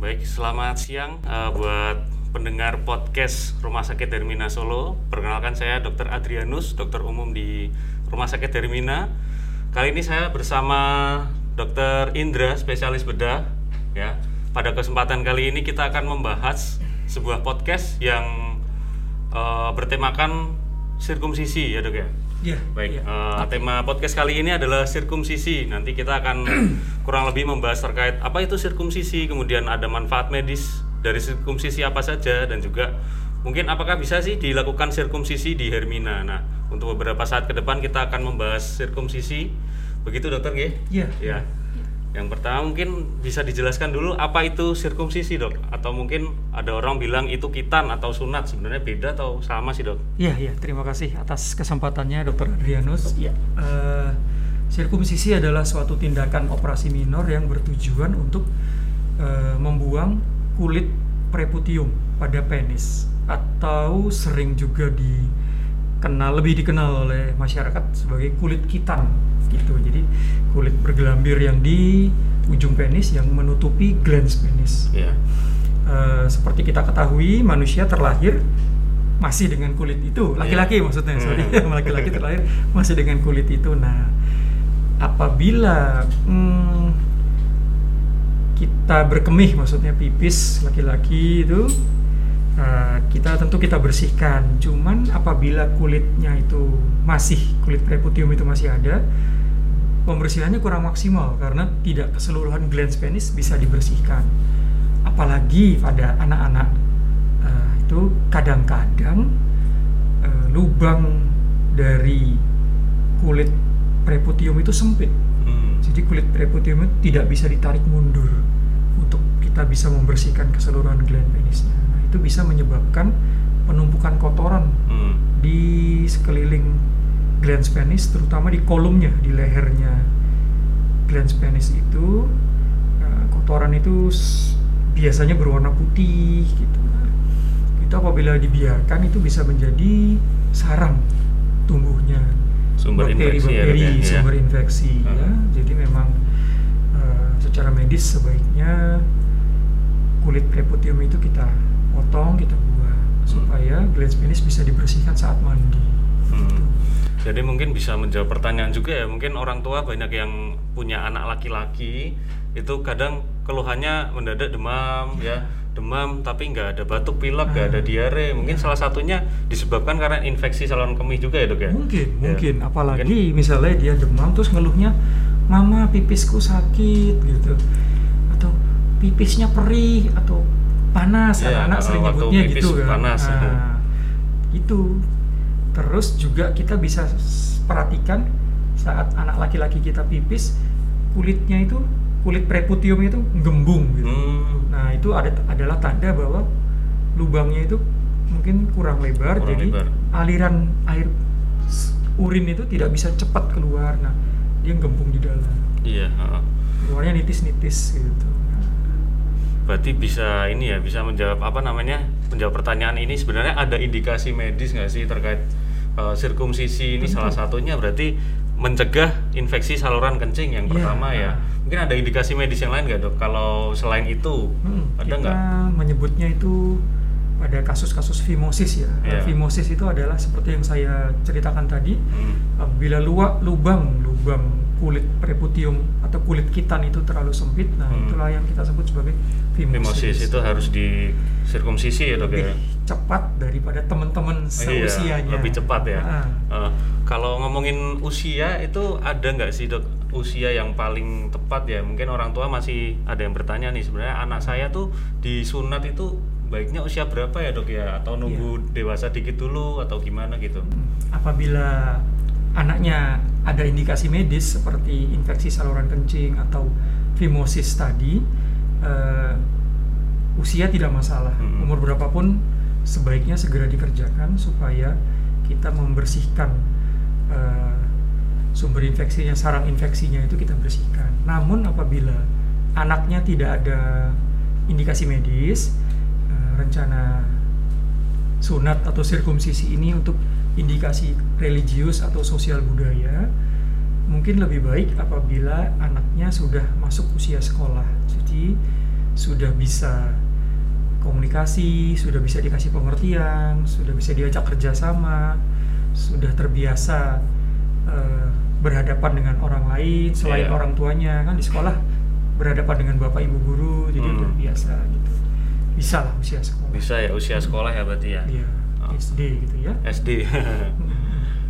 Baik, selamat siang uh, buat pendengar podcast Rumah Sakit Dermina Solo. Perkenalkan saya Dr. Adrianus, dokter umum di Rumah Sakit Dermina. Kali ini saya bersama Dr. Indra, spesialis bedah. Ya, pada kesempatan kali ini kita akan membahas sebuah podcast yang uh, bertemakan sirkumsisi ya dok ya. Iya. Baik, iya. eh, tema podcast kali ini adalah sirkumsisi. Nanti kita akan kurang lebih membahas terkait apa itu sirkumsisi, kemudian ada manfaat medis dari sirkumsisi apa saja, dan juga mungkin apakah bisa sih dilakukan sirkumsisi di Hermina. Nah, untuk beberapa saat ke depan kita akan membahas sirkumsisi. Begitu dokter, G? Iya. Ya. Yang pertama mungkin bisa dijelaskan dulu apa itu sirkumsisi dok? Atau mungkin ada orang bilang itu kitan atau sunat sebenarnya beda atau sama sih dok? Iya, iya. Terima kasih atas kesempatannya, Dr. Adrianus. Iya. Eh, sirkumsisi adalah suatu tindakan operasi minor yang bertujuan untuk eh, membuang kulit preputium pada penis atau sering juga dikenal lebih dikenal oleh masyarakat sebagai kulit kitan gitu. Jadi kulit bergelambir yang di ujung penis yang menutupi glans penis. Iya. Eh, seperti kita ketahui manusia terlahir masih dengan kulit itu laki-laki Iya. maksudnya sorry Hmm. laki-laki terlahir masih dengan kulit itu nah apabila hmm, kita berkemih maksudnya pipis laki-laki itu eh, kita tentu kita bersihkan. Cuman apabila kulitnya itu masih kulit preputium itu masih ada pembersihannya kurang maksimal karena tidak keseluruhan glans penis bisa dibersihkan. Apalagi pada anak-anak eh, itu kadang-kadang eh, lubang dari kulit preputium itu sempit. Hmm. jadi kulit preputium itu tidak bisa ditarik mundur untuk kita bisa membersihkan keseluruhan gland penisnya itu bisa menyebabkan penumpukan kotoran Hmm. di sekeliling glans penis terutama di kolumnya di lehernya glans penis itu eh, kotoran itu biasanya berwarna putih gitu Nah, itu apabila dibiarkan itu bisa menjadi sarang tumbuhnya Sumber infeksi ya, bakteri-bakteri dok, ya? Sumber infeksi ya Hmm. jadi memang eh, secara medis sebaiknya kulit preputium itu kita potong kita buang supaya glans penis bisa dibersihkan saat mandi Hmm. Jadi mungkin bisa menjawab pertanyaan juga ya. Mungkin orang tua banyak yang punya anak laki-laki itu kadang keluhannya mendadak demam ya, demam tapi nggak ada batuk pilek, nggak ada diare. Mungkin salah satunya disebabkan karena infeksi saluran kemih juga ya dok ya. mungkin Ya. mungkin apalagi misalnya dia demam terus ngeluhnya mama pipisku sakit gitu atau pipisnya perih atau panas Iya, anak-anak sering nyebutnya gitu kan panas. Nah, itu terus juga kita bisa perhatikan saat anak laki-laki kita pipis kulitnya itu kulit preputium itu gembung gitu Hmm. Nah, itu ada adalah tanda bahwa lubangnya itu mungkin kurang lebar, Kurang jadi lebar. aliran air urin itu tidak bisa cepat keluar. Nah, dia gembung di dalam. Iya. heeh. Keluarnya nitis-nitis gitu. Nah, Berarti bisa ini ya, bisa menjawab apa namanya? Menjawab pertanyaan ini sebenarnya ada indikasi medis nggak sih terkait uh, sirkumsisi ini Tentu. salah satunya berarti mencegah infeksi saluran kencing yang Iya. pertama ya. Mungkin ada indikasi medis yang lain nggak dok? Kalau selain itu hmm, ada nggak? menyebutnya itu pada kasus-kasus fimosis ya. Iya. Fimosis itu adalah seperti yang saya ceritakan tadi, Hmm. bila luak lubang lubang kulit preputium atau kulit kitan itu terlalu sempit, nah Hmm. itulah yang kita sebut sebagai fimosis. Fimosis itu harus di sirkumsisi ya dok ya. Cepat daripada teman-teman Iya, seusianya. lebih cepat ya. Ah. Eh, kalau ngomongin usia itu ada nggak sih dok usia yang paling tepat ya? Mungkin orang tua masih ada yang bertanya nih sebenarnya anak saya tuh disunat itu baiknya usia berapa ya dok ya? Atau nunggu Iya. dewasa dikit dulu atau gimana gitu? Apabila anaknya ada indikasi medis seperti infeksi saluran kencing atau fimosis tadi, eh, usia tidak masalah. Mm-mm. Umur berapapun sebaiknya segera dikerjakan supaya kita membersihkan eh, sumber infeksinya, sarang infeksinya itu kita bersihkan. Namun apabila anaknya tidak ada indikasi medis, eh, rencana sunat atau sirkumsisi ini untuk indikasi religius atau sosial budaya mungkin lebih baik apabila anaknya sudah masuk usia sekolah. Jadi sudah bisa komunikasi, sudah bisa dikasih pengertian, sudah bisa diajak kerjasama, sudah terbiasa eh, berhadapan dengan orang lain selain Iya. orang tuanya kan di sekolah berhadapan dengan bapak ibu guru jadi Hmm. udah biasa gitu bisa lah usia sekolah Bisa ya usia sekolah ya berarti ya. Iya, Oh. SD gitu ya SD.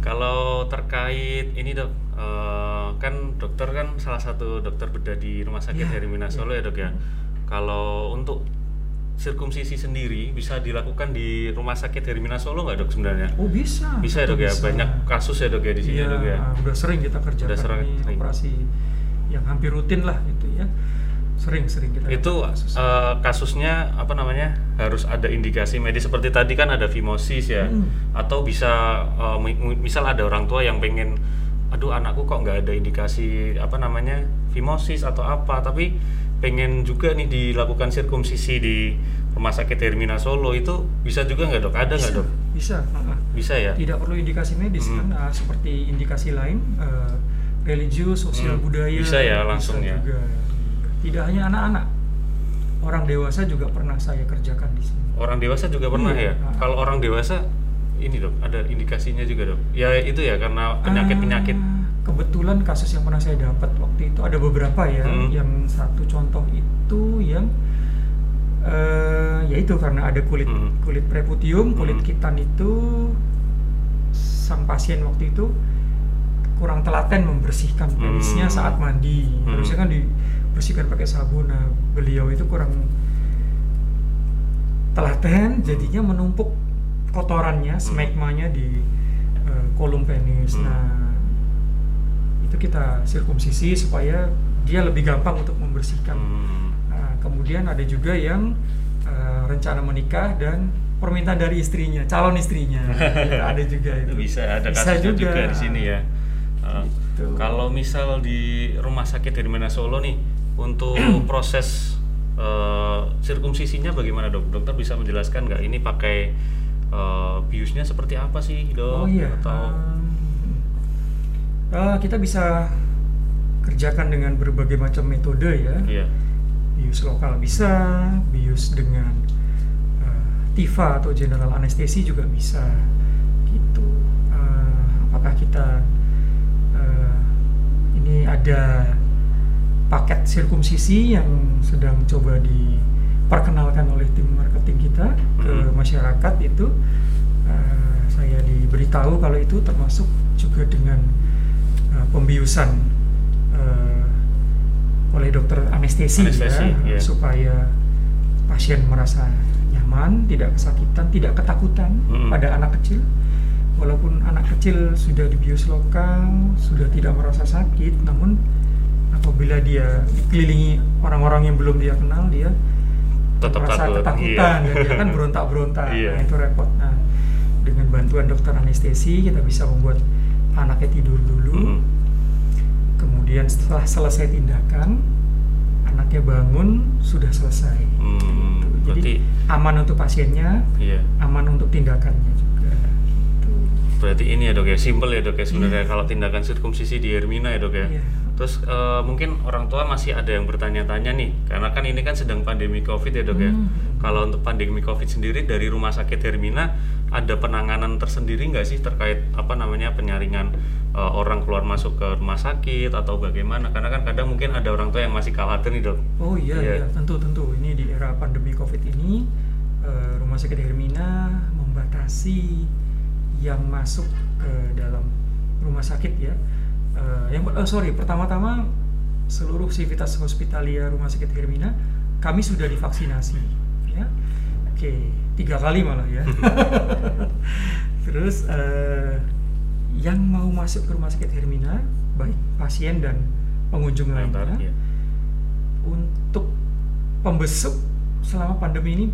Kalau terkait ini dok, eh, kan dokter kan salah satu dokter bedah di Rumah Sakit Iya, Hermina. Solo ya dok ya. Kalau untuk sirkumsisi sendiri bisa dilakukan di Rumah Sakit Hermina Solo nggak dok sebenarnya? oh bisa Bisa ya dok ya, bisa. banyak kasus ya dok ya di sini Iya, ya dok ya. udah sering kita kerjakan Udah sering- ini sering. operasi yang hampir rutin lah itu ya sering-sering kita Itu kasus. eh, kasusnya apa namanya harus ada indikasi medis seperti tadi kan ada fimosis ya, Hmm. atau bisa mi- misal ada orang tua yang pengen, aduh anakku kok nggak ada indikasi apa namanya fimosis atau apa, tapi pengen juga nih dilakukan sirkumsisi di rumah sakit Hermina Solo itu bisa juga nggak dok? Ada nggak bisa, dok? bisa. Bisa ya. tidak perlu indikasi medis Hmm. kan uh, seperti indikasi lain uh, religius sosial Hmm, budaya bisa ya langsung ya. juga tidak hanya anak-anak orang dewasa juga pernah saya kerjakan di sini Orang dewasa juga pernah Iya. ya. Kalau orang dewasa ini dok ada indikasinya juga dok. Ya itu ya karena penyakit-penyakit. Ah, kebetulan kasus yang pernah saya dapat waktu itu ada beberapa ya Hmm. yang satu contoh itu yang eh yaitu karena ada kulit Hmm. kulit preputium kulit Hmm. kitan itu sang pasien waktu itu kurang telaten membersihkan penisnya Hmm. saat mandi Hmm. harusnya kan dibersihkan pakai sabun nah beliau itu kurang telaten jadinya menumpuk kotorannya Hmm. smegmanya di eh, kolom penis Hmm. nah itu kita sirkumsisi supaya dia lebih gampang untuk membersihkan Hmm. Nah, kemudian ada juga yang eh, rencana menikah dan permintaan dari istrinya, calon istrinya. Ya, ada juga itu. bisa ada Bisa kasusnya juga. di sini ya Uh, Gitu. kalau misal di rumah sakit Hermina Solo nih untuk proses uh, sirkumsisinya bagaimana dok dokter bisa menjelaskan nggak ini pakai uh, biusnya seperti apa sih dok Oh iya. atau um, eh, kita bisa kerjakan dengan berbagai macam metode ya. iya Bius lokal bisa, bius dengan eh, TIFA atau general anestesi juga bisa. Gitu. Eh, apakah kita eh, ini ada paket sirkumsisi yang sedang coba diperkenalkan oleh tim marketing kita ke Mhm. masyarakat itu eh, saya diberitahu kalau itu termasuk juga dengan eh, pembiusan eh, oleh dokter anestesi, Anestesi, ya iya. supaya pasien merasa nyaman, tidak kesakitan, tidak ketakutan Mhm. pada anak kecil. Walaupun anak kecil sudah dibius lokal, sudah tidak merasa sakit, namun apabila dia dikelilingi orang-orang yang belum dia kenal, dia Tetap merasa takut, ketakutan iya. dan dia kan berontak-berontak. Iya. Nah, itu repot. Nah, dengan bantuan dokter anestesi kita bisa membuat anaknya tidur dulu. Mhm. Kemudian setelah selesai tindakan, anaknya bangun sudah selesai. Hmm, Gitu. Jadi berarti aman untuk pasiennya, iya aman untuk tindakannya juga. Gitu. berarti ini ya dok ya simple ya dok ya sebenarnya Iya. kalau tindakan sirkumsisi di Hermina ya dok ya Iya. Terus eh, mungkin orang tua masih ada yang bertanya-tanya nih, karena kan ini kan sedang pandemi COVID ya dok ya. Hmm. Kalau untuk pandemi COVID sendiri dari Rumah Sakit Hermina ada penanganan tersendiri nggak sih terkait apa namanya penyaringan eh, orang keluar masuk ke rumah sakit atau bagaimana? Karena kan kadang mungkin ada orang tua yang masih khawatir nih dok. Oh iya, Iya. iya, tentu tentu. Ini di era pandemi COVID ini, eh, Rumah Sakit Hermina membatasi yang masuk ke dalam rumah sakit ya. Eh, yang oh, sorry, pertama-tama seluruh sivitas hospitalia Rumah Sakit Hermina kami sudah divaksinasi, Oke, tiga kali malah ya. Terus eh, yang mau masuk ke Rumah Sakit Hermina, baik pasien dan pengunjung lainnya, ya. untuk pembesuk selama pandemi ini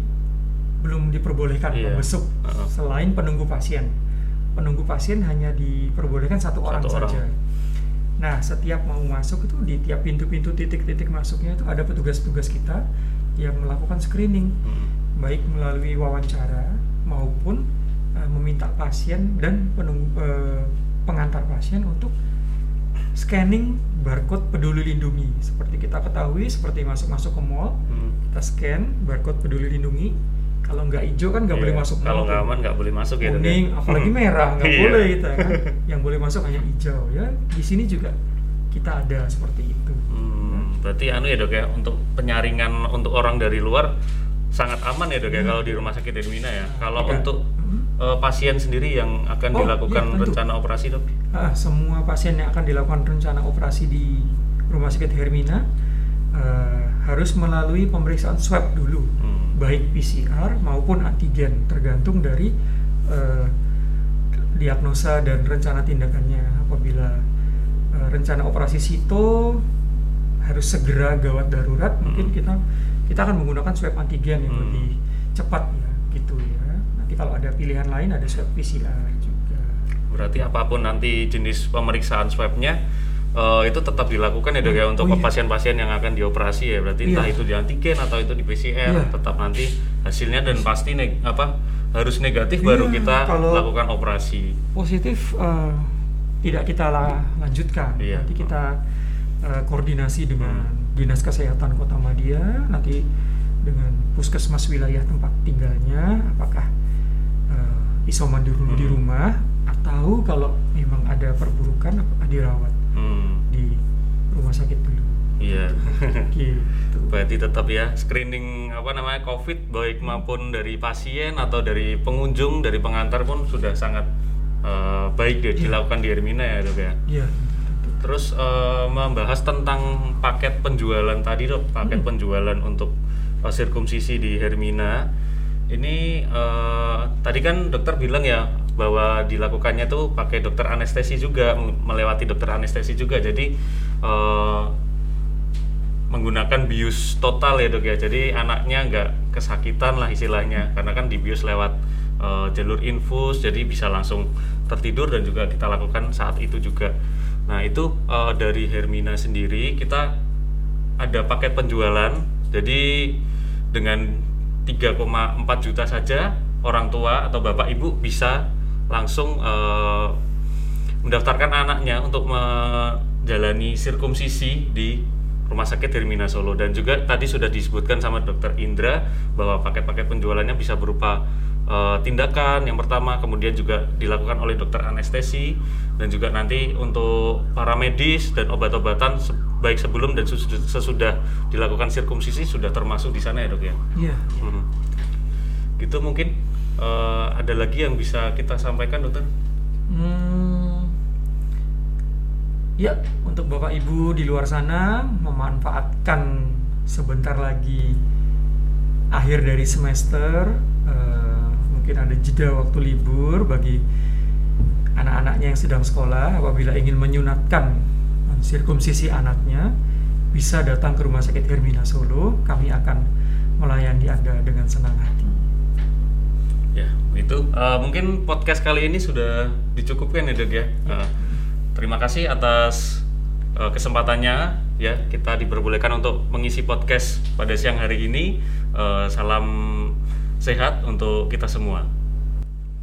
belum diperbolehkan Iya. pembesuk Heeh. selain penunggu pasien. Penunggu pasien hanya diperbolehkan satu orang Satu orang. saja. Nah, setiap mau masuk itu di tiap pintu-pintu titik-titik masuknya itu ada petugas-petugas kita yang melakukan screening Hmm. Baik melalui wawancara maupun eh, meminta pasien dan penunggu eh, pengantar pasien untuk scanning barcode peduli lindungi. Seperti kita ketahui, seperti masuk-masuk ke mall, Hmm. kita scan barcode peduli lindungi. Kalau nggak hijau kan nggak Iya, boleh masuk Kalau nggak aman nggak boleh masuk ya. Dok, ya? kuning, apalagi merah nggak Iya. boleh gitu kan. Yang boleh masuk hanya hijau ya. Di sini juga kita ada seperti itu. Hmm, berarti anu ya dok ya untuk penyaringan untuk orang dari luar sangat aman ya dok ya Hmm. kalau di rumah sakit Hermina ya. Kalau Tidak. untuk Hmm. eh, pasien sendiri yang akan Oh, dilakukan iya, tentu. rencana operasi dok. Ah, semua pasien yang akan dilakukan rencana operasi di Rumah Sakit Hermina eh, harus melalui pemeriksaan swab dulu, Hmm. baik PCR maupun antigen, tergantung dari eh, diagnosa dan rencana tindakannya. Apabila eh, rencana operasi sito harus segera gawat darurat, mungkin Hmm. kita kita akan menggunakan swab antigen yang Hmm. lebih cepat ya, gitu ya. Nanti kalau ada pilihan lain ada swab PCR juga. Berarti apa pun nanti jenis pemeriksaan swabnya eh, itu tetap dilakukan ya dok ya untuk Oh, iya. pasien-pasien yang akan dioperasi ya. Berarti entah Iya. itu di antigen atau itu di PCR Iya. tetap nanti hasilnya dan pasti neg- apa harus negatif baru Iya, kita kalau- lakukan operasi. positif eh, tidak kita la- lanjutkan. Iya. Nanti kita eh, koordinasi dengan dinas kesehatan Kota Madia, nanti dengan puskesmas wilayah tempat tinggalnya, apakah eh, isoman di, ru- di Hmm. rumah atau kalau memang ada perburukan apakah dirawat Hmm, di rumah sakit dulu. iya. Gitu. Berarti tetap ya screening apa namanya COVID baik maupun dari pasien atau dari pengunjung dari pengantar pun sudah sangat eh, baik Iya. dilakukan di Hermina ya dok ya. Iya. Terus eh, membahas tentang paket penjualan tadi dok, paket Hmm. penjualan untuk eh, sirkumsisi di Hermina. Ini eh, tadi kan dokter bilang ya bahwa dilakukannya tuh pakai dokter anestesi juga, melewati dokter anestesi juga. Jadi eh, menggunakan bius total ya dok ya. Jadi anaknya nggak kesakitan lah istilahnya, karena kan dibius lewat eh, jalur infus, jadi bisa langsung tertidur dan juga kita lakukan saat itu juga. Nah itu eh, dari Hermina sendiri kita ada paket penjualan, jadi dengan 3,4 juta saja orang tua atau bapak ibu bisa langsung eh, mendaftarkan anaknya untuk menjalani sirkumsisi di Rumah Sakit Hermina Solo. Dan juga tadi sudah disebutkan sama Dokter Indra bahwa paket-paket penjualannya bisa berupa eh, tindakan yang pertama kemudian juga dilakukan oleh dokter anestesi dan juga nanti untuk para medis dan obat-obatan se- baik sebelum dan sesudah, sesudah dilakukan sirkumsisi sudah termasuk di sana ya dok ya. Iya. Mhm. Gitu mungkin eh, ada lagi yang bisa kita sampaikan dokter? Hmm, ya, untuk Bapak Ibu di luar sana memanfaatkan sebentar lagi akhir dari semester, eh, mungkin ada jeda waktu libur bagi anak-anaknya yang sedang sekolah apabila ingin menyunatkan sirkumsisi anaknya bisa datang ke Rumah Sakit Hermina Solo. Kami akan melayani Anda dengan senang hati. Ya, itu Eh, mungkin podcast kali ini sudah dicukupkan ya dok ya. Eh, terima kasih atas eh, kesempatannya ya kita diperbolehkan untuk mengisi podcast pada siang hari ini. Eh, salam sehat untuk kita semua.